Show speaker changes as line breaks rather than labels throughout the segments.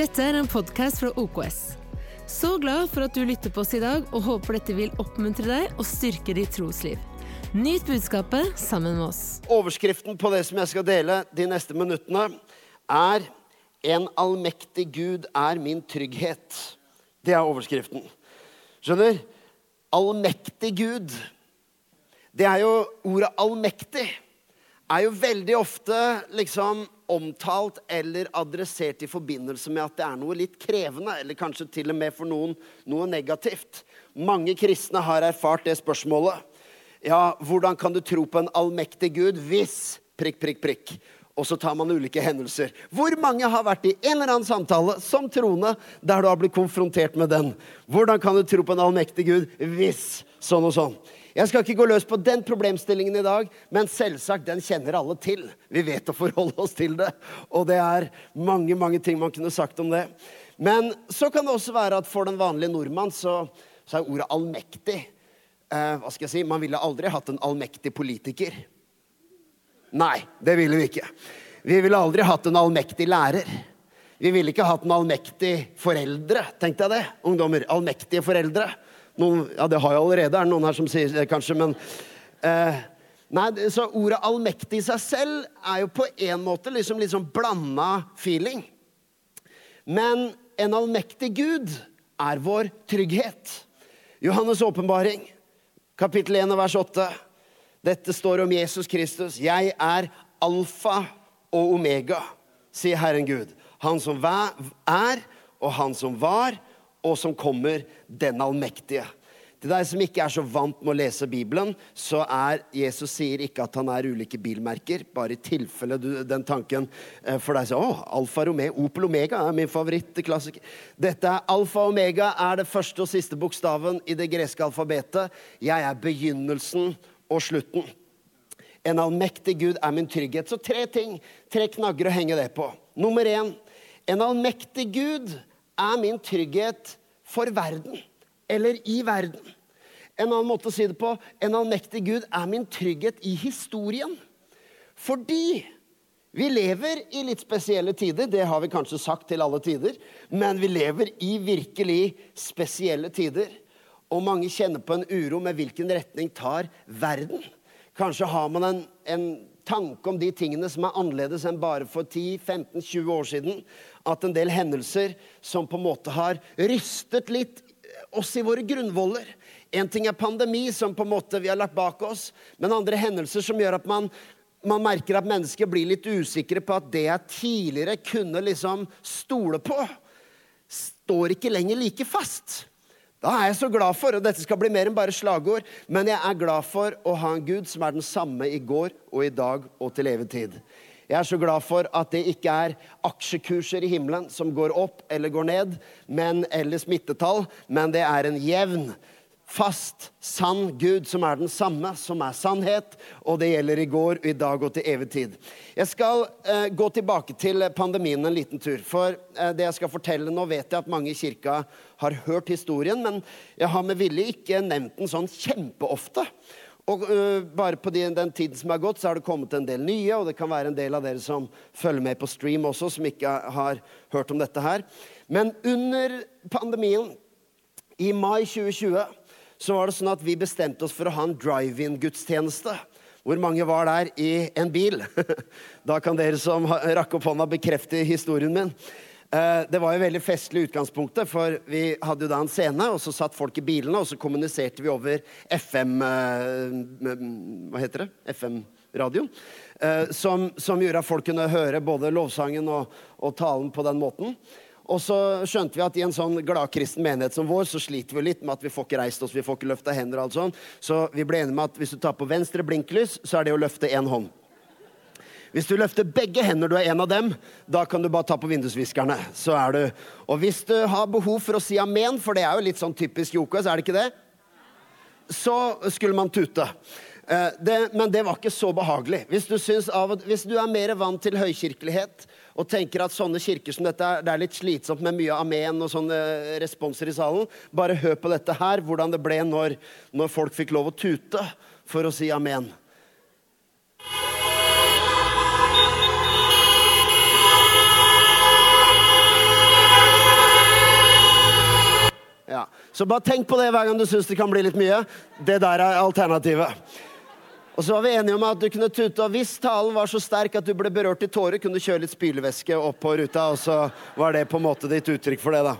Dette er en podkast fra OKS. Så glad for at du lytter på oss i dag, og håper dette vil oppmuntre deg og styrke ditt trosliv. Nyt budskapet sammen med oss.
Overskriften på det som jeg skal dele de neste minuttene, er 'En allmektig Gud er min trygghet'. Det er overskriften. Skjønner? Allmektig Gud. Det er jo ordet 'allmektig' er jo veldig ofte liksom omtalt eller adressert i forbindelse med at det er noe litt krevende, eller kanskje til og med for noen noe negativt. Mange kristne har erfart det spørsmålet. Ja, hvordan kan du tro på en allmektig Gud hvis prikk, prikk, prikk? Og så tar man ulike hendelser. Hvor mange har vært i en eller annen samtale som troende der du har blitt konfrontert med den? Hvordan kan du tro på en allmektig Gud hvis sånn og sånn? Jeg skal ikke gå løs på den problemstillingen i dag, men selvsagt, den kjenner alle til. Vi vet å forholde oss til det, og det er mange, mange ting man kunne sagt om det. Men så kan det også være at for den vanlige nordmann så, så er ordet allmektig eh, Hva skal jeg si? Man ville aldri hatt en allmektig politiker. Nei, det ville vi ikke. Vi ville aldri hatt en allmektig lærer. Vi ville ikke hatt en allmektig foreldre, tenkte jeg det. Ungdommer. Allmektige foreldre. Noen, ja, det har jeg allerede, er det noen her som sier det, kanskje, men eh, Nei, Så ordet allmektig i seg selv er jo på en måte liksom litt sånn blanda feeling. Men en allmektig Gud er vår trygghet. Johannes' åpenbaring, kapittel 1 vers 8. Dette står om Jesus Kristus. Jeg er alfa og omega, sier Herren Gud. Han som er, og han som var, og som kommer, den allmektige. Til deg som ikke er så vant med å lese Bibelen, så er Jesus sier ikke at han er ulike bilmerker. Bare i tilfelle du, den tanken eh, for deg sier å, Alfa Romeo, Opel Omega er min favorittklassiker. Dette er Alfa Omega er det første og siste bokstaven i det greske alfabetet. Jeg er begynnelsen og slutten. En allmektig Gud er min trygghet. Så tre ting, tre knagger å henge det på. Nummer én. En allmektig Gud er min trygghet for verden eller i verden. En annen måte å si det på en allmektig Gud er min trygghet i historien. Fordi vi lever i litt spesielle tider, det har vi kanskje sagt til alle tider, men vi lever i virkelig spesielle tider. Og mange kjenner på en uro med hvilken retning tar verden. Kanskje har man en, en tanke om de tingene som er annerledes enn bare for 10-15-20 år siden. At en del hendelser som på en måte har rystet litt oss i våre grunnvoller. En ting er pandemi, som på en måte vi har lagt bak oss, men andre hendelser som gjør at man, man merker at mennesker blir litt usikre på at det jeg tidligere kunne liksom stole på, står ikke lenger like fast. Da er jeg så glad for, og dette skal bli mer enn bare slagord, men jeg er glad for å ha en Gud som er den samme i går og i dag og til evig tid. Jeg er så glad for at det ikke er aksjekurser i himmelen som går opp eller går ned, men, eller smittetall, men det er en jevn, fast, sann Gud som er den samme, som er sannhet, og det gjelder i går, i dag og til evig tid. Jeg skal eh, gå tilbake til pandemien en liten tur. For eh, det jeg skal fortelle nå, vet jeg at mange i kirka har hørt historien, men jeg har med vilje ikke nevnt den sånn kjempeofte. Og uh, bare på den, den, tiden som har gått, så har det kommet en del nye, og det kan være en del av dere som følger med på stream også, som ikke har hørt om dette her. Men under pandemien, i mai 2020, så var det sånn at vi bestemte oss for å ha en drive-in-gudstjeneste. Hvor mange var der i en bil? Da kan dere som rakk opp hånda, bekrefte historien min. Eh, det var jo veldig festlig utgangspunktet, for vi hadde jo da en scene, og så satt folk i bilene, og så kommuniserte vi over FM eh, Hva heter det? FM-radio. Eh, som, som, gjorde at folk kunne høre både lovsangen og, og, talen på den måten. Og så skjønte vi at i en sånn gladkristen menighet som vår, så sliter vi litt med at vi får ikke reist oss, vi får ikke løfta hender og alt sånt. Så vi ble enige med at hvis du tar på venstre blinklys, så er det å løfte én hånd. Hvis du løfter begge hender, du er en av dem, da kan du bare ta på vindusviskerne. Så er du. Og hvis du har behov for å si amen, for det er jo litt sånn typisk Jokos, er det ikke det? Så skulle man tute. Eh, det, men det var ikke så behagelig. Hvis du, av, hvis du, er mer vant til høykirkelighet og tenker at sånne kirker som dette det er litt slitsomt med mye amen og sånne responser i salen, bare hør på dette her, hvordan det ble når, når folk fikk lov å tute for å si amen. Så bare tenk på det hver gang du syns det kan bli litt mye. Det der er alternativet. Og så var vi enige om at du kunne tute, og hvis talen var så sterk at du ble berørt i tårer, kunne du kjøre litt spylevæske opp på ruta, og så var det på en måte ditt uttrykk for det, da.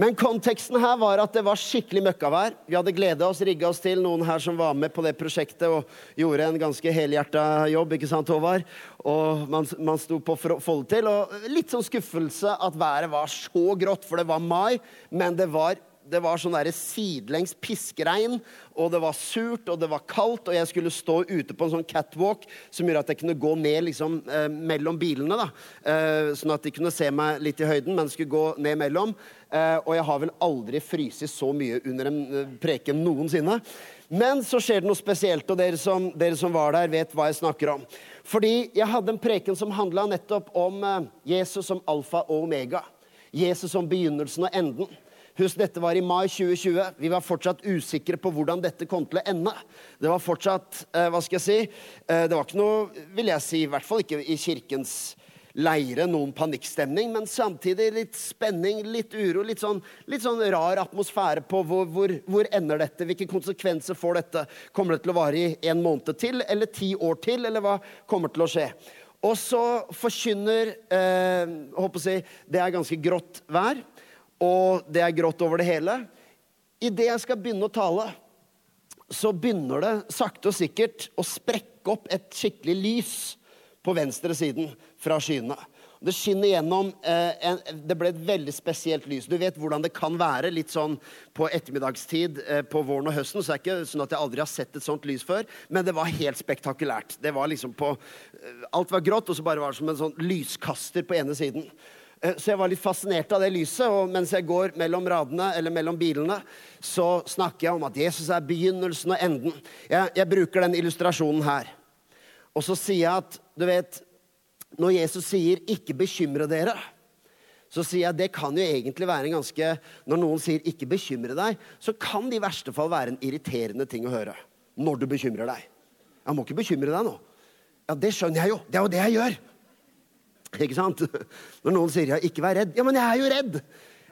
Men konteksten her var at det var skikkelig møkkavær. Vi hadde gleda oss, rigga oss til. Noen her som var med på det prosjektet og gjorde en ganske helhjerta jobb. ikke sant, Håvard? Og man, man sto på for å få det til. Og litt sånn skuffelse at været var så grått, for det var mai. Men det var det var sånn der sidelengs piskeregn, og det var surt og det var kaldt, og jeg skulle stå ute på en sånn catwalk som gjorde at jeg kunne gå ned liksom, eh, mellom bilene. da, eh, Sånn at de kunne se meg litt i høyden, men skulle gå ned mellom. Eh, og jeg har vel aldri fryst så mye under en eh, preken noensinne. Men så skjer det noe spesielt, og dere som, dere som var der, vet hva jeg snakker om. Fordi jeg hadde en preken som handla nettopp om eh, Jesus som alfa og omega. Jesus som begynnelsen og enden. Husk, dette var i mai 2020. Vi var fortsatt usikre på hvordan dette kom til å ende. Det var fortsatt eh, Hva skal jeg si? Eh, det var ikke noe, vil jeg si, i hvert fall ikke i kirkens leire, noen panikkstemning, men samtidig litt spenning, litt uro, litt sånn, litt sånn rar atmosfære på hvor, hvor, hvor, ender dette? Hvilke konsekvenser får dette? Kommer det til å vare i en måned til, eller ti år til, eller hva kommer til å skje? Og så forkynner eh, håper å si, Det er ganske grått vær og det er grått over det hele. Idet jeg skal begynne å tale, så begynner det sakte og sikkert å sprekke opp et skikkelig lys på venstre siden fra skyene. Det skinner gjennom eh, en, Det ble et veldig spesielt lys. Du vet hvordan det kan være litt sånn på ettermiddagstid eh, på våren og høsten. Så er det ikke sånn at jeg aldri har sett et sånt lys før, men det var helt spektakulært. Det var liksom på eh, Alt var grått, og så bare var det som en sånn lyskaster på ene siden. Eh, så jeg var litt fascinert av det lyset. Og mens jeg går mellom radene, eller mellom bilene, så snakker jeg om at Jesus er begynnelsen og enden. Jeg, jeg bruker den illustrasjonen her. Og så sier jeg at du vet, når Jesus sier 'ikke bekymre dere', så sier jeg det kan jo egentlig være en ganske Når noen sier 'ikke bekymre deg', så kan det i verste fall være en irriterende ting å høre. Når du bekymrer deg. Jeg må ikke bekymre deg nå. Ja, det skjønner jeg jo. Det er jo det jeg gjør. Ikke sant? Når noen sier ja, 'ikke vær redd'. Ja, men jeg er jo redd!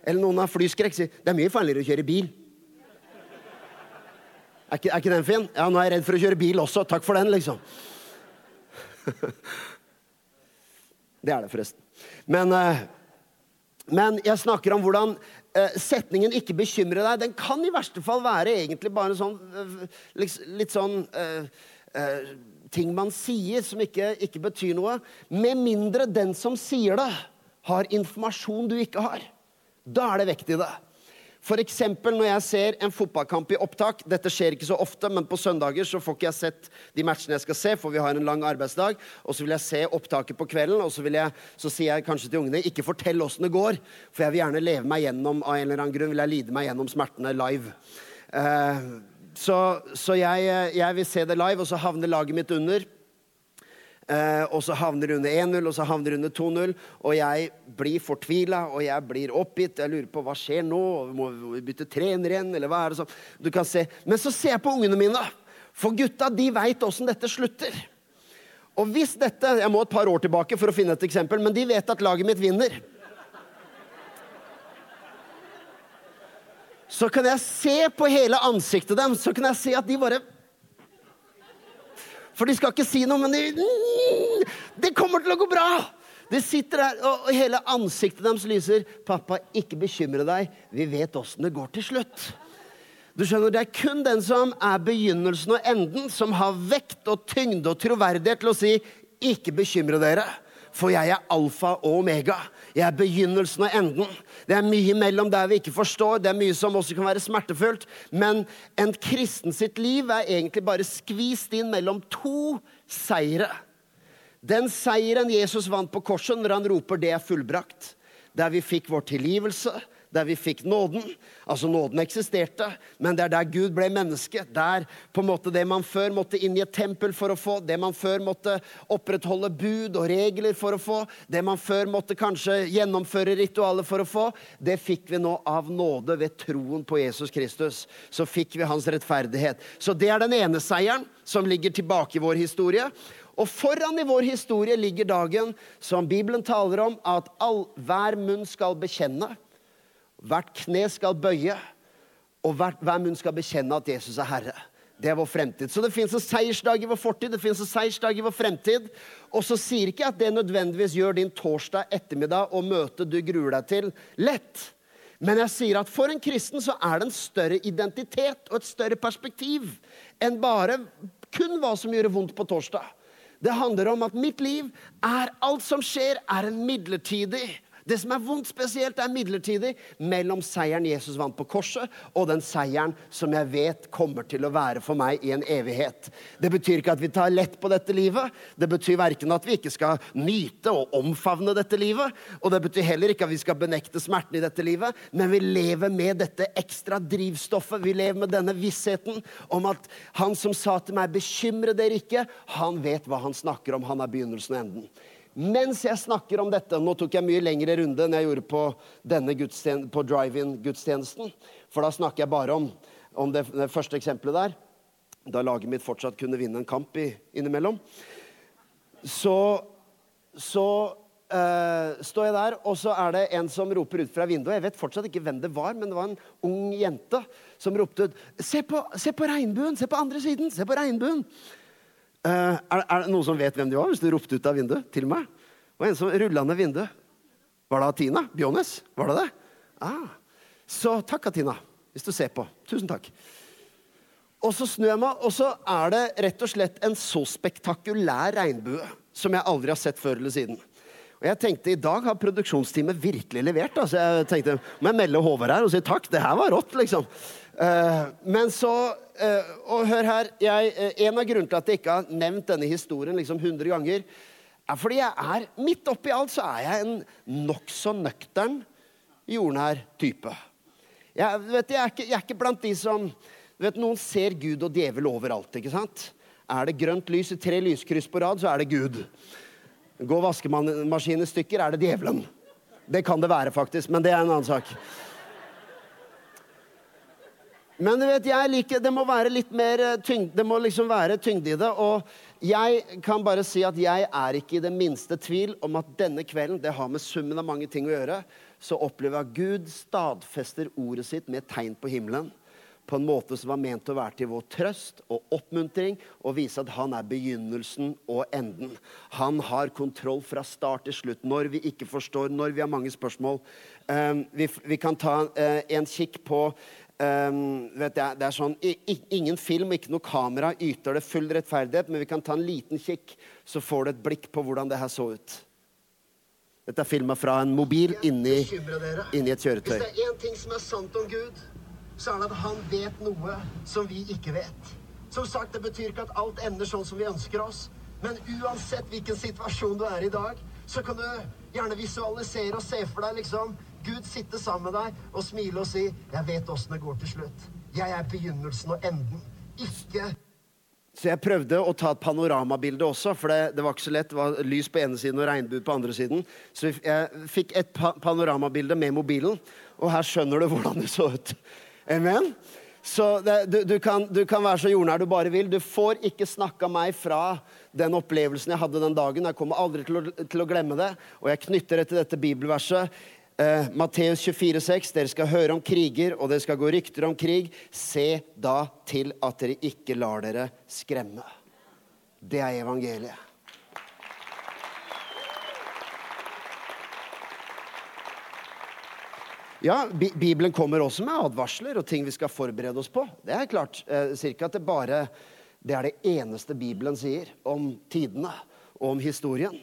Eller noen har flyskrekk, sier 'det er mye farligere å kjøre bil'. Er ikke, er ikke, den fin? Ja, nå er jeg redd for å kjøre bil også. Takk for den, liksom. Det er det, forresten. Men, eh, men jeg snakker om hvordan eh, setningen 'ikke bekymre deg' den kan i verste fall være egentlig bare sånn eh, litt sånn ting man sier som ikke, ikke betyr noe, med mindre den som sier det, har informasjon du ikke har. Da er det vekt i det. F.eks. når jeg ser en fotballkamp i opptak. Dette skjer ikke så ofte, men på søndager så får ikke jeg sett de matchene jeg skal se, for vi har en lang arbeidsdag. Og så vil jeg se opptaket på kvelden, og så, jeg, så sier jeg kanskje til ungene ikke fortell åssen det går, for jeg vil gjerne leve meg gjennom av en eller annen grunn vil jeg lide meg gjennom smertene live. Uh, så, så jeg, jeg, vil se det live, og så havner laget mitt under. Eh, og så havner det under 1-0, og så havner det under 2-0. Og jeg blir fortvila, og jeg blir oppgitt. Jeg lurer på hva skjer nå? Må vi bytte trener igjen, eller hva er det sånn? Du kan se. Men så ser jeg på ungene mine. For gutta de veit åssen dette slutter. Og hvis dette Jeg må et par år tilbake for å finne et eksempel, men de vet at laget mitt vinner. Så kan jeg se på hele ansiktet dem, så kan jeg se at de bare For de skal ikke si noe, men de, det kommer til å gå bra! De sitter der, og hele ansiktet deres lyser. 'Pappa, ikke bekymre deg. Vi vet åssen det går til slutt.' Du skjønner, Det er kun den som er begynnelsen og enden, som har vekt og tyngde og troverdighet til å si 'ikke bekymre dere'. For jeg er alfa og omega. Jeg er begynnelsen og enden. Det er mye mellom der vi ikke forstår. Det er mye som også kan være smertefullt. Men en kristen sitt liv er egentlig bare skvist inn mellom to seire. Den seieren Jesus vant på korset når han roper 'det er fullbrakt', der vi fikk vår tilgivelse, der vi fikk nåden. Altså Nåden eksisterte, men det er der Gud ble menneske. Der på en måte det man før måtte inn i et tempel for å få, det man før måtte opprettholde bud og regler for å få, det man før måtte kanskje gjennomføre ritualer for å få, det fikk vi nå av nåde ved troen på Jesus Kristus. Så fikk vi hans rettferdighet. Så det er den ene seieren som ligger tilbake i vår historie. Og foran i vår historie ligger dagen som Bibelen taler om, at all, hver munn skal bekjenne Hvert kne skal bøye, Og hvert, hver munn skal bekjenne at Jesus er Herre. Det er vår fremtid. Så det fins en seiersdag i vår fortid, det fins en seiersdag i vår fremtid. Og så sier ikke jeg at det nødvendigvis gjør din torsdag ettermiddag og møtet du gruer deg til, lett. Men jeg sier at for en kristen så er det en større identitet og et større perspektiv enn bare kun hva som gjør vondt på torsdag. Det handler om at mitt liv er alt som skjer, er en midlertidig det som er vondt spesielt, er midlertidig mellom seieren Jesus vant på korset, og den seieren som jeg vet kommer til å være for meg i en evighet. Det betyr ikke at vi tar lett på dette livet. Det betyr verken at vi ikke skal nyte og omfavne dette livet, og det betyr heller ikke at vi skal benekte smerten i dette livet, men vi lever med dette ekstra drivstoffet. Vi lever med denne vissheten om at han som sa til meg 'bekymre dere ikke', han vet hva han snakker om. Han er begynnelsen og enden. Mens jeg snakker om dette Nå tok jeg mye lengre runde enn jeg gjorde på på drive-in-gudstjenesten. For da snakker jeg bare om, om det, det, første eksempelet der. Da laget mitt fortsatt kunne vinne en kamp i, innimellom. Så, så uh, står jeg der, og så er det en som roper ut fra vinduet. Jeg vet fortsatt ikke hvem det var, men det var en ung jente som ropte ut Se på, se på regnbuen! Se på andre siden! Se på regnbuen! Uh, er, er, det noen som vet hvem de var, hvis du ropte ut av vinduet til meg? Var en som rulla ned vinduet. Var det Tina Bjones? Var det det? Ah. Så takk, Tina, hvis du ser på. Tusen takk. Og så snur jeg meg, og så er det rett og slett en så spektakulær regnbue som jeg aldri har sett før eller siden. Og jeg tenkte, I dag har produksjonsteamet virkelig levert. Så altså jeg tenkte, Må jeg melde Håvard her og si takk? Det her var rått, liksom. Uh, men så Og hør her. Jeg, uh, en av grunnene til at jeg ikke har nevnt denne historien liksom 100 ganger, er fordi jeg er midt oppi alt så er jeg en nokså nøktern, jordnær type. Jeg, vet, jeg, er ikke, jeg, er ikke, blant de som vet, Noen ser Gud og djevel overalt. ikke sant? Er det grønt lys i tre lyskryss på rad, så er det Gud. Går vaskemaskinen i stykker, er det djevelen. Det kan det være, faktisk, men det er en annen sak. Men du vet, jeg liker, det må være litt mer eh, tyngde, det må liksom være tyngde i det. Og jeg kan bare si at jeg er ikke i det minste tvil om at denne kvelden det har med summen av mange ting å gjøre. Så opplever jeg at Gud stadfester ordet sitt med tegn på himmelen. På en måte som var ment å være til vår trøst og oppmuntring og vise at han er begynnelsen og enden. Han har kontroll fra start til slutt. Når vi ikke forstår, når vi har mange spørsmål. Um, vi, kan ta uh, en kikk på Um, jeg, det er sånn, Ingen film ikke noe kamera yter det full rettferdighet, men vi kan ta en liten kikk, så får du et blikk på hvordan det her så ut. Dette er filma fra en mobil inni, inni et kjøretøy. Hvis det er én ting som er sant om Gud, så er det at han vet noe som vi ikke vet. Som sagt, Det betyr ikke at alt ender sånn som vi ønsker oss, men uansett hvilken situasjon du er i i dag, så kan du gjerne visualisere og se for deg liksom Gud sitte sammen med deg og smile og si 'Jeg vet åssen det går til slutt'. Jeg er begynnelsen og enden. Ikke så jeg prøvde å ta et panoramabilde også, for det, det, var ikke så lett. Det var lys på ene siden og regnbue på andre siden. Så jeg fikk et pa panoramabilde med mobilen, og her skjønner du hvordan det så ut. Amen? Så det, du, du, kan, du, kan, være så jordnær du bare vil. Du får ikke snakka meg fra den opplevelsen jeg hadde den dagen. Jeg kommer aldri til å, til å glemme det. Og jeg knytter det til dette bibelverset eh, Matteus 24,6.: Dere skal høre om kriger, og det skal gå rykter om krig. Se da til at dere ikke lar dere skremme. Det er evangeliet. Ja, Bibelen kommer også med advarsler og ting vi skal forberede oss på. Det er klart. cirka sier at det bare det er det eneste Bibelen sier om tidene og om historien.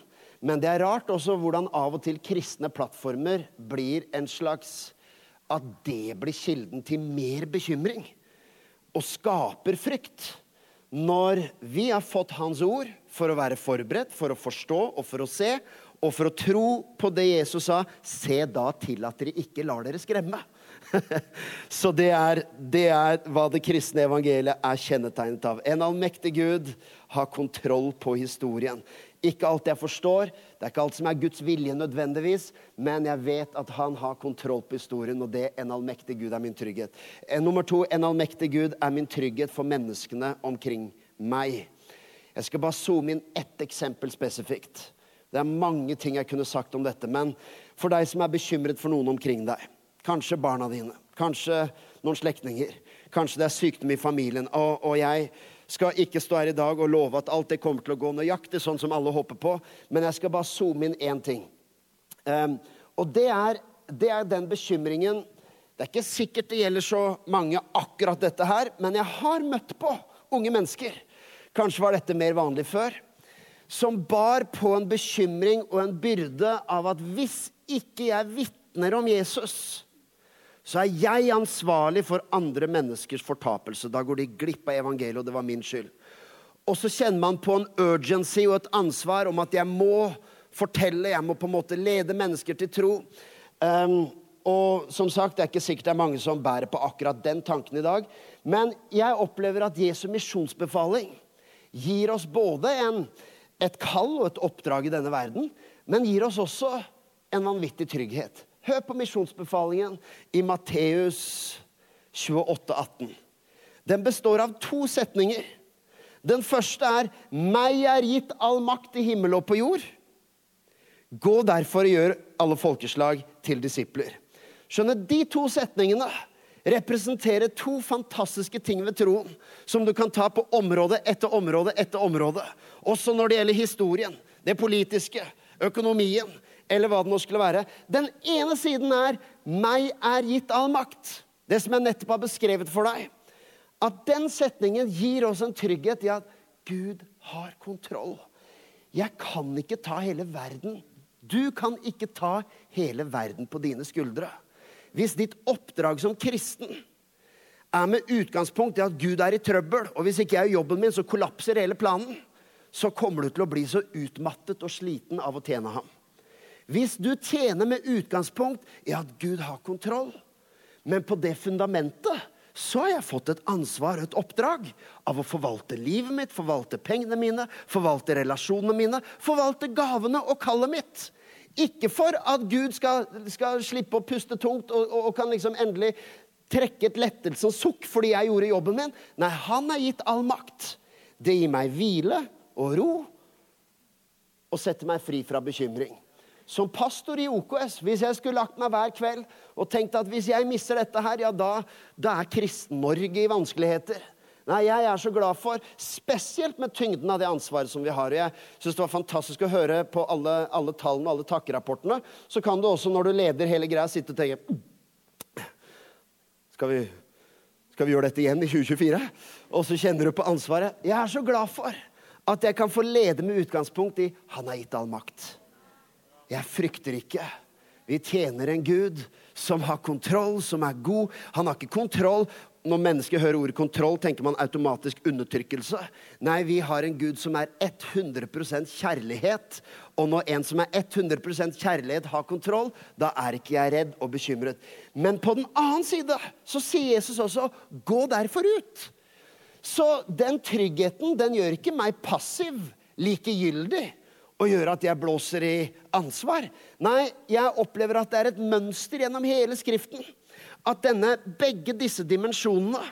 Men det er rart også hvordan av og til kristne plattformer blir en slags At det blir kilden til mer bekymring og skaper frykt. Når vi har fått Hans ord for å være forberedt, for å forstå og for å se, og for å tro på det Jesus sa, se da til at dere ikke lar dere skremme. Så det er, det er, hva det kristne evangeliet er kjennetegnet av. En allmektig Gud har kontroll på historien. Ikke alt jeg forstår, det er ikke alt som er Guds vilje nødvendigvis, men jeg vet at han har kontroll på historien, og det en allmektig Gud er min trygghet. Nummer to, en allmektig Gud er min trygghet for menneskene omkring meg. Jeg skal bare zoome inn ett eksempel spesifikt. Det er mange ting jeg kunne sagt om dette, men for deg som er bekymret for noen omkring deg, kanskje barna dine, Kanskje noen slektninger. Kanskje det er sykdom i familien. Og, og, jeg skal ikke stå her i dag og love at alt det kommer til å gå nøyaktig sånn som alle håper på, men jeg skal bare zoome inn én ting. Um, og det er, det er den bekymringen Det er ikke sikkert det gjelder så mange akkurat dette her, men jeg har møtt på unge mennesker. Kanskje var dette mer vanlig før. Som bar på en bekymring og en byrde av at hvis ikke jeg vitner om Jesus, så er jeg ansvarlig for andre menneskers fortapelse. Da går de glipp av evangeliet, og det var min skyld. Og så kjenner man på en urgency og et ansvar om at jeg må fortelle, jeg må på en måte lede mennesker til tro. Um, og som sagt, det er ikke sikkert det er mange som bærer på akkurat den tanken i dag. Men jeg opplever at Jesu misjonsbefaling gir oss både en, et kall og et oppdrag i denne verden, men gir oss også en vanvittig trygghet. Hør på misjonsbefalingen i Matteus 28, 18. Den består av to setninger. Den første er 'Meg er gitt all makt i himmel og på jord'. Gå derfor og gjør alle folkeslag til disipler. Skjønner, De to setningene representerer to fantastiske ting ved troen som du kan ta på område etter område etter område. Også når det gjelder historien, det politiske, økonomien, eller hva det nå skulle være. Den ene siden er 'meg er gitt all makt'. Det som jeg nettopp har beskrevet for deg. At den setningen gir oss en trygghet i at Gud har kontroll. Jeg kan ikke ta hele verden. Du kan ikke ta hele verden på dine skuldre. Hvis ditt oppdrag som kristen er med utgangspunkt i at Gud er i trøbbel, og hvis ikke jeg gjør jobben min, så kollapser hele planen, så kommer du til å bli så utmattet og sliten av å tjene ham. Hvis du tjener med utgangspunkt i at Gud har kontroll, men på det fundamentet så har jeg fått et ansvar og et oppdrag av å forvalte livet mitt, forvalte pengene mine, forvalte relasjonene mine, forvalte gavene og kallet mitt. Ikke for at Gud skal, skal slippe å puste tungt og, og, og, kan liksom endelig trekke et lettelsens sukk fordi jeg gjorde jobben min. Nei, han har gitt all makt. Det gir meg hvile og ro og setter meg fri fra bekymring som pastor i OKS, hvis jeg skulle lagt meg hver kveld og tenkt at hvis jeg mister dette her, ja, da, da er Kristen-Norge i vanskeligheter. Nei, jeg er så glad for, spesielt med tyngden av det ansvaret som vi har. Og jeg syns det var fantastisk å høre på alle, alle tallene og alle takkerapportene. Så kan du også, når du leder hele greia, sitte og tenke skal vi, skal vi gjøre dette igjen i 2024? Og så kjenner du på ansvaret. Jeg er så glad for at jeg kan få lede med utgangspunkt i Han har gitt all makt. Jeg frykter ikke. Vi tjener en Gud som har kontroll, som er god. Han har ikke kontroll. Når mennesker hører ordet kontroll, tenker man automatisk undertrykkelse. Nei, vi har en Gud som er 100% kjærlighet. Og når en som er 100% kjærlighet, har kontroll, da er ikke jeg redd og bekymret. Men på den annen side så sier Jesus også 'gå derfor ut'. Så den tryggheten, den gjør ikke meg passiv, likegyldig og gjøre at jeg blåser i ansvar. Nei, jeg opplever at det er et mønster gjennom hele Skriften. At denne, begge disse dimensjonene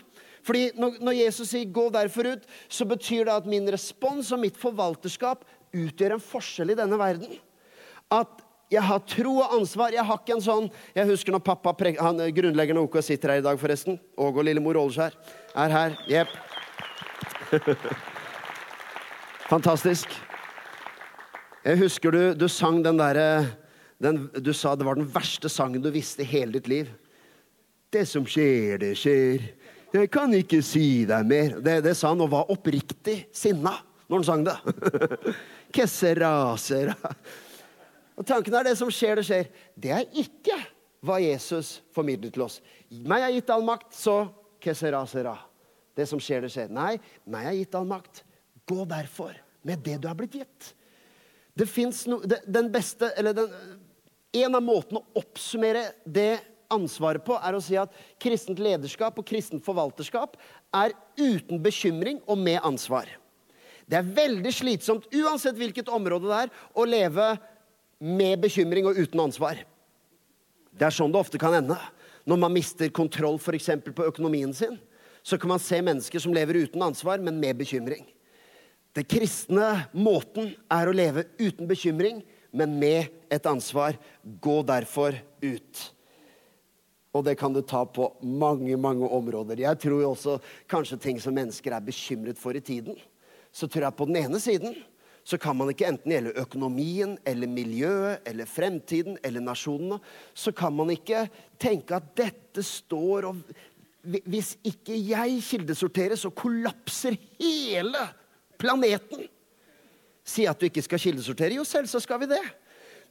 fordi når, Jesus sier 'gå derfor ut', så betyr det at min respons og mitt forvalterskap utgjør en forskjell i denne verden. At jeg har tro og ansvar. Jeg har ikke en sånn Jeg husker når pappa han, Grunnleggeren av OK sitter her i dag, forresten. Åge og Lillemor Åleskjær er her. Jepp. Fantastisk. Jeg husker du, du sang den derre Du sa det var den verste sangen du visste i hele ditt liv. Det som skjer, det skjer. Jeg kan ikke si deg mer. Det, det sa han og var oppriktig sinna når han sang det. Kessera, sera. Og tanken er det som skjer, det skjer. Det er ikke hva Jesus formidlet til oss. Meg er gitt all makt, så kessera, sera. Det som skjer, det skjer. Nei, meg er gitt all makt. Gå derfor med det du er blitt gitt. Det fins no, Den beste Eller den, en av måtene å oppsummere det ansvaret på, er å si at kristent lederskap og kristent forvalterskap er uten bekymring og med ansvar. Det er veldig slitsomt, uansett hvilket område det er, å leve med bekymring og uten ansvar. Det er sånn det ofte kan ende. Når man mister kontroll f.eks. på økonomien sin, så kan man se mennesker som lever uten ansvar, men med bekymring. Den kristne måten er å leve uten bekymring, men med et ansvar. Gå derfor ut. Og det kan du ta på mange, mange områder. Jeg tror jo også kanskje ting som mennesker er bekymret for i tiden. Så tror jeg på den ene siden så kan man ikke enten gjelde økonomien eller miljøet eller fremtiden eller nasjonene, så kan man ikke tenke at dette står og Hvis ikke jeg kildesorterer, så kollapser hele planeten. Si at du ikke skal kildesortere. Jo, selvsagt skal vi det.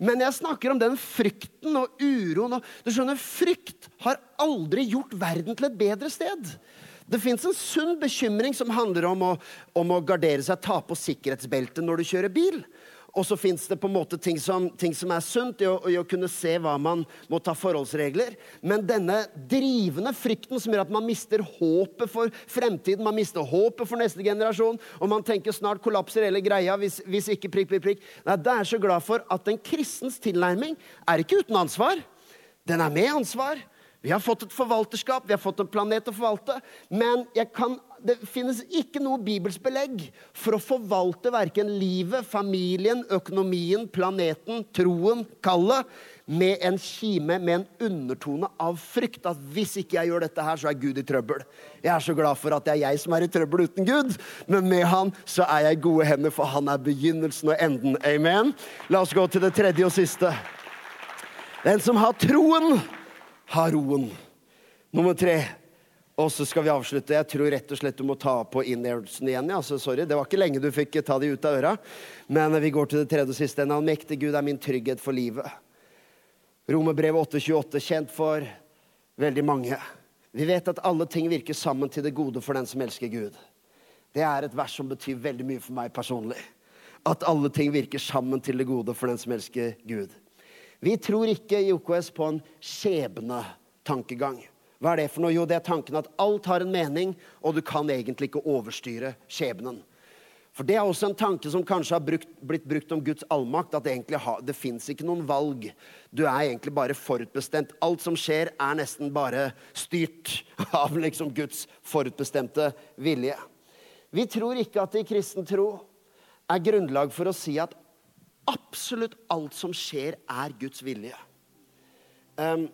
Men jeg snakker om den frykten og uroen. Og, du skjønner, Frykt har aldri gjort verden til et bedre sted. Det fins en sunn bekymring som handler om å, om å gardere seg, ta på sikkerhetsbeltet når du kjører bil. Og så fins det på en måte ting som, ting som er sunt i å, i å, kunne se hva man må ta forholdsregler. Men denne drivende frykten som gjør at man mister håpet for fremtiden, man mister håpet for neste generasjon, og man tenker snart kollapser hele greia hvis, hvis ikke prikk, prikk, prikk. Nei, Da er jeg så glad for at en kristens tilnærming er ikke uten ansvar. Den er med ansvar. Vi har fått et forvalterskap, vi har fått en planet å forvalte. Men jeg kan, det finnes ikke noe bibelsk belegg for å forvalte verken livet, familien, økonomien, planeten, troen, kallet, med en kime, med en undertone av frykt. At hvis ikke jeg gjør dette her, så er Gud i trøbbel. Jeg er så glad for at det er jeg som er i trøbbel uten Gud. Men med han så er jeg i gode hender, for han er begynnelsen og enden. Amen. La oss gå til det tredje og siste. Den som har troen har roen. Nummer tre. Og så skal vi avslutte. Jeg tror rett og slett du må ta på innlevelsen igjen. Ja. Så sorry, Det var ikke lenge du fikk ta de ut av øra. Men vi går til det tredje og siste. En allmektig Gud er min trygghet for livet. Romerbrevet 8,28, kjent for veldig mange. Vi vet at alle ting virker sammen til det gode for den som elsker Gud. Det er et vers som betyr veldig mye for meg personlig. At alle ting virker sammen til det gode for den som elsker Gud. Vi tror ikke i OKS på en skjebnetankegang. Hva er det for noe? Jo, det er tanken at alt har en mening, og du kan egentlig ikke overstyre skjebnen. For Det er også en tanke som kanskje har brukt, blitt brukt om Guds allmakt. At egentlig har, det fins ikke noen valg. Du er egentlig bare forutbestemt. Alt som skjer, er nesten bare styrt av liksom Guds forutbestemte vilje. Vi tror ikke at det i kristen tro er grunnlag for å si at absolutt alt som skjer, er Guds vilje. Um,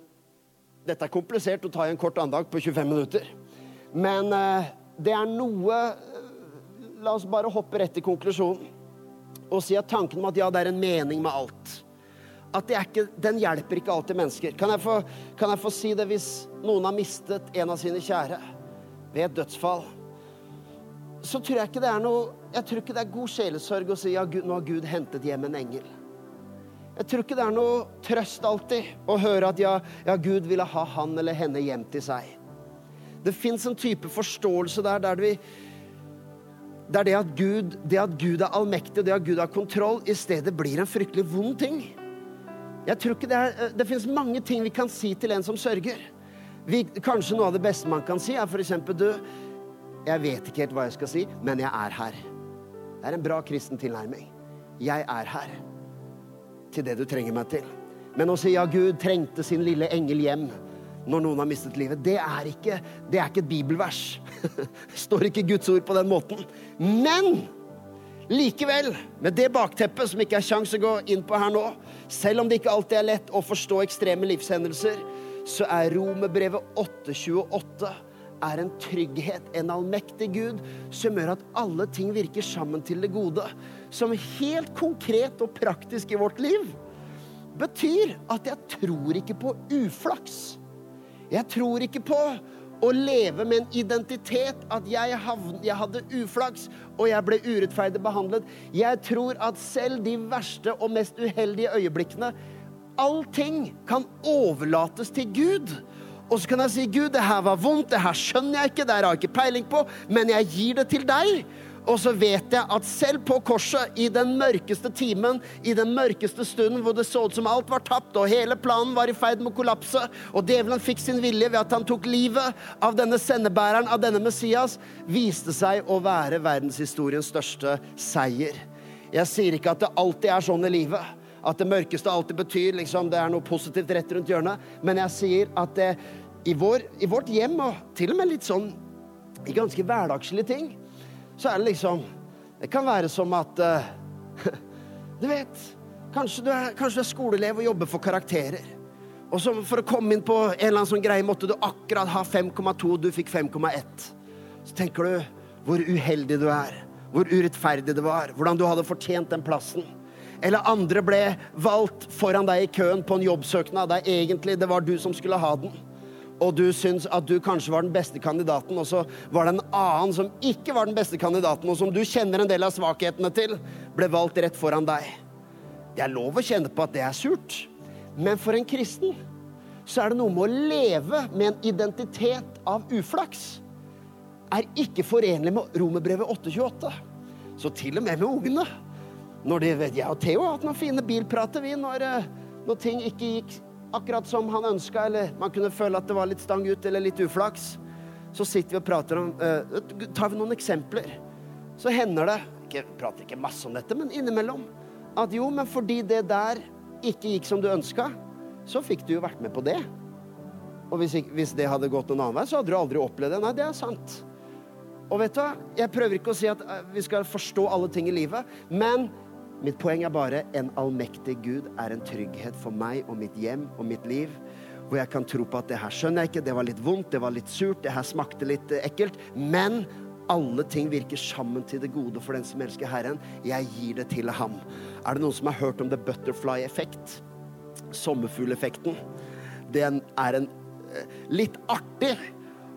dette er komplisert å ta i en kort andag på 25 minutter. Men uh, det er noe uh, La oss bare hoppe rett i konklusjonen og si at tanken om at ja, det er en mening med alt at ikke, Den hjelper ikke alltid mennesker. Kan jeg, få, kan jeg få si det hvis noen har mistet en av sine kjære ved et dødsfall? så tror jeg ikke det er noe jeg tror ikke det er god sjelesorg å si ja, nå har Gud hentet hjem en engel. Jeg tror ikke det er noe trøst alltid å høre at ja, ja Gud ville ha han eller henne hjem til seg. Det fins en type forståelse der der vi der det at, Gud, det at Gud er allmektig det at Gud har kontroll, i stedet blir en fryktelig vond ting. Jeg tror ikke Det er, det fins mange ting vi kan si til en som sørger. Vi, kanskje noe av det beste man kan si, er f.eks.: Du, jeg vet ikke helt hva jeg skal si, men jeg er her. Det er en bra kristen tilnærming. Jeg er her til det du trenger meg til. Men å si ja, Gud trengte sin lille engel hjem når noen har mistet livet, det er ikke, det er ikke et bibelvers. Det står ikke Guds ord på den måten. Men likevel, med det bakteppet som ikke er kjangs å gå inn på her nå, selv om det ikke alltid er lett å forstå ekstreme livshendelser, så er Romerbrevet 828 er en trygghet, en allmektig Gud, som gjør at alle ting virker sammen til det gode. Som helt konkret og praktisk i vårt liv betyr at jeg tror ikke på uflaks. Jeg tror ikke på å leve med en identitet at jeg, havn, jeg hadde uflaks og jeg ble urettferdig behandlet. Jeg tror at selv de verste og mest uheldige øyeblikkene Allting kan overlates til Gud. Og så kan jeg si, 'Gud, det her var vondt, det her skjønner jeg ikke, det her har jeg ikke peiling på', men jeg gir det til deg. Og så vet jeg at selv på korset, i den mørkeste timen, i den mørkeste stunden hvor det så ut som alt var tapt, og hele planen var i ferd med å kollapse, og djevelen fikk sin vilje ved at han tok livet av denne sendebæreren, av denne Messias, viste seg å være verdenshistoriens største seier. Jeg sier ikke at det alltid er sånn i livet at det mørkeste alltid betyr liksom, det er noe positivt rett rundt hjørnet. Men jeg sier at det, i, vår, i, vårt hjem, og til og med litt sånn i ganske hverdagslige ting, så er det liksom Det kan være som at uh, Du vet, kanskje du, er, kanskje du er skoleelev og jobber for karakterer. Og så for å komme inn på en eller annen sånn greie måtte du akkurat ha 5,2, du fikk 5,1. Så tenker du hvor uheldig du er, hvor urettferdig det var, hvordan du hadde fortjent den plassen. Eller andre ble valgt foran deg i køen på en jobbsøknad der egentlig det var du som skulle ha den. Og du syns at du kanskje var den beste kandidaten, og så var det en annen som ikke var den beste kandidaten, og som du kjenner en del av svakhetene til, ble valgt rett foran deg. Det er lov å kjenne på at det er surt. Men for en kristen så er det noe med å leve med en identitet av uflaks. Er ikke forenlig med Romerbrevet 828. Så til og med med ungene. Når de Jeg og Theo har hatt noen fine bilprater, vi, når, eh, når ting ikke gikk akkurat som han ønska, eller man kunne føle at det var litt stang ut eller litt uflaks. Så sitter vi og prater om uh, Tar vi noen eksempler, så hender det ikke, prater ikke masse om dette, men innimellom at jo, men fordi det der ikke gikk som du ønska, så fikk du jo vært med på det. Og hvis, hvis, det hadde gått noen annen vei, så hadde du aldri opplevd det. Nei, det er sant. Og vet du hva? Jeg prøver ikke å si at eh, vi skal forstå alle ting i livet, men mitt poeng er bare en allmektig Gud er en trygghet for meg og mitt hjem og mitt liv. Hvor jeg kan tro på at det her skjønner jeg ikke, det var litt vondt, det var litt surt, det her smakte litt eh, ekkelt. Men alle ting virker sammen til det gode for den som elsker Herren. Jeg gir det til ham. Er det noen som har hørt om the butterfly effekt? Sommerfugleffekten. Den er en eh, litt artig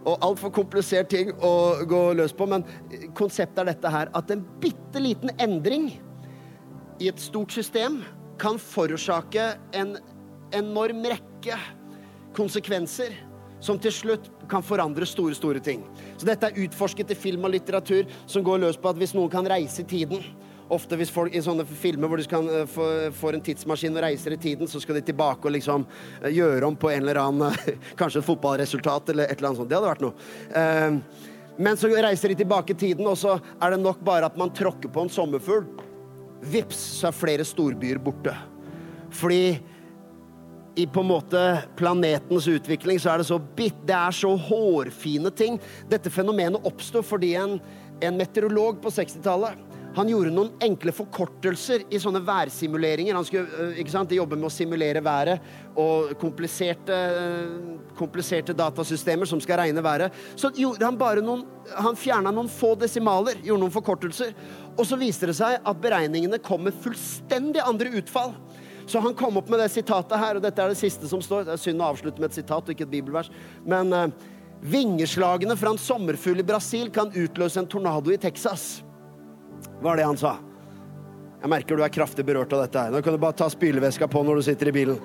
og altfor komplisert ting å gå løs på, men konseptet er dette her at en bitte liten endring i et stort system kan forårsake en enorm rekke konsekvenser som til slutt kan forandre store, store ting. Så dette er utforsket i film og litteratur som går løs på at hvis noen kan reise i tiden Ofte hvis folk i sånne filmer hvor de kan få, får en tidsmaskin og reiser i tiden, så skal de tilbake og liksom uh, gjøre om på en eller annen Kanskje et fotballresultat eller et eller annet sånt. Det hadde vært noe. men så reiser de tilbake i tiden, og så er det nok bare at man tråkker på en sommerfugl. Vips, så er flere storbyer borte. Fordi i på en måte planetens utvikling så er det så bitt, det er så hårfine ting. Dette fenomenet oppsto fordi en, en meteorolog på 60-tallet han gjorde noen enkle forkortelser i sånne værsimuleringer. Han skulle øh, ikke sant, jobbe med å simulere været og kompliserte, øh, kompliserte datasystemer som skal regne været. Så gjorde han bare noen Han fjerna noen få desimaler, gjorde noen forkortelser. Og så viste det seg at beregningene kom med fullstendig andre utfall. Så han kom opp med det sitatet her, og dette er det siste som står. Det er synd å avslutte med et sitat og ikke et bibelvers. Men uh, vingeslagene fra en sommerfugl i Brasil kan utløse en tornado i Texas. Var det han sa. Jeg merker du er kraftig berørt av dette her. Nå kan du bare ta spyleveska på når du sitter i bilen.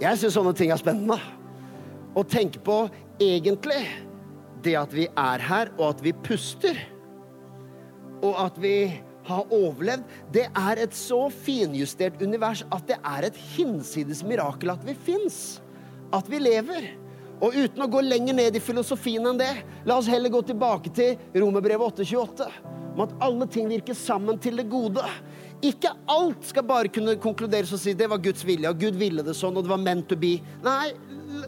Jeg syns sånne ting er spennende. Å tenke på egentlig det at vi er her, og at vi puster. Og at vi har overlevd, det er et så finjustert univers at det er et hinsides mirakel at vi fins. At vi lever. Og uten å gå lenger ned i filosofien enn det, la oss heller gå tilbake til Romerbrevet 828. Om at alle ting virker sammen til det gode. Ikke alt skal bare kunne konkluderes og si det var Guds vilje, og Gud ville det sånn, og det var meant to be. Nei,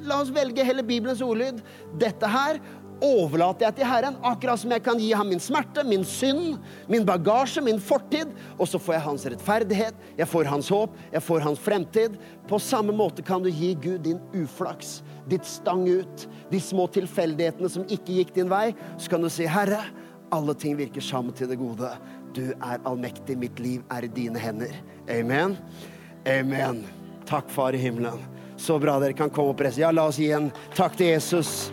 la oss velge heller Bibelens ordlyd. Dette her overlater jeg til Herren, akkurat som jeg kan gi ham min smerte, min synd, min bagasje, min fortid. Og så får jeg hans rettferdighet, jeg får hans håp, jeg får hans fremtid. På samme måte kan du gi Gud din uflaks, ditt stang ut, de små tilfeldighetene som ikke gikk din vei. Så kan du si, Herre, alle ting virker sammen til det gode. Du er allmektig, mitt liv er i dine hender. Amen. Amen. Takk, Far i himmelen. Så bra dere kan komme opp. Ja, la oss gi en takk til Jesus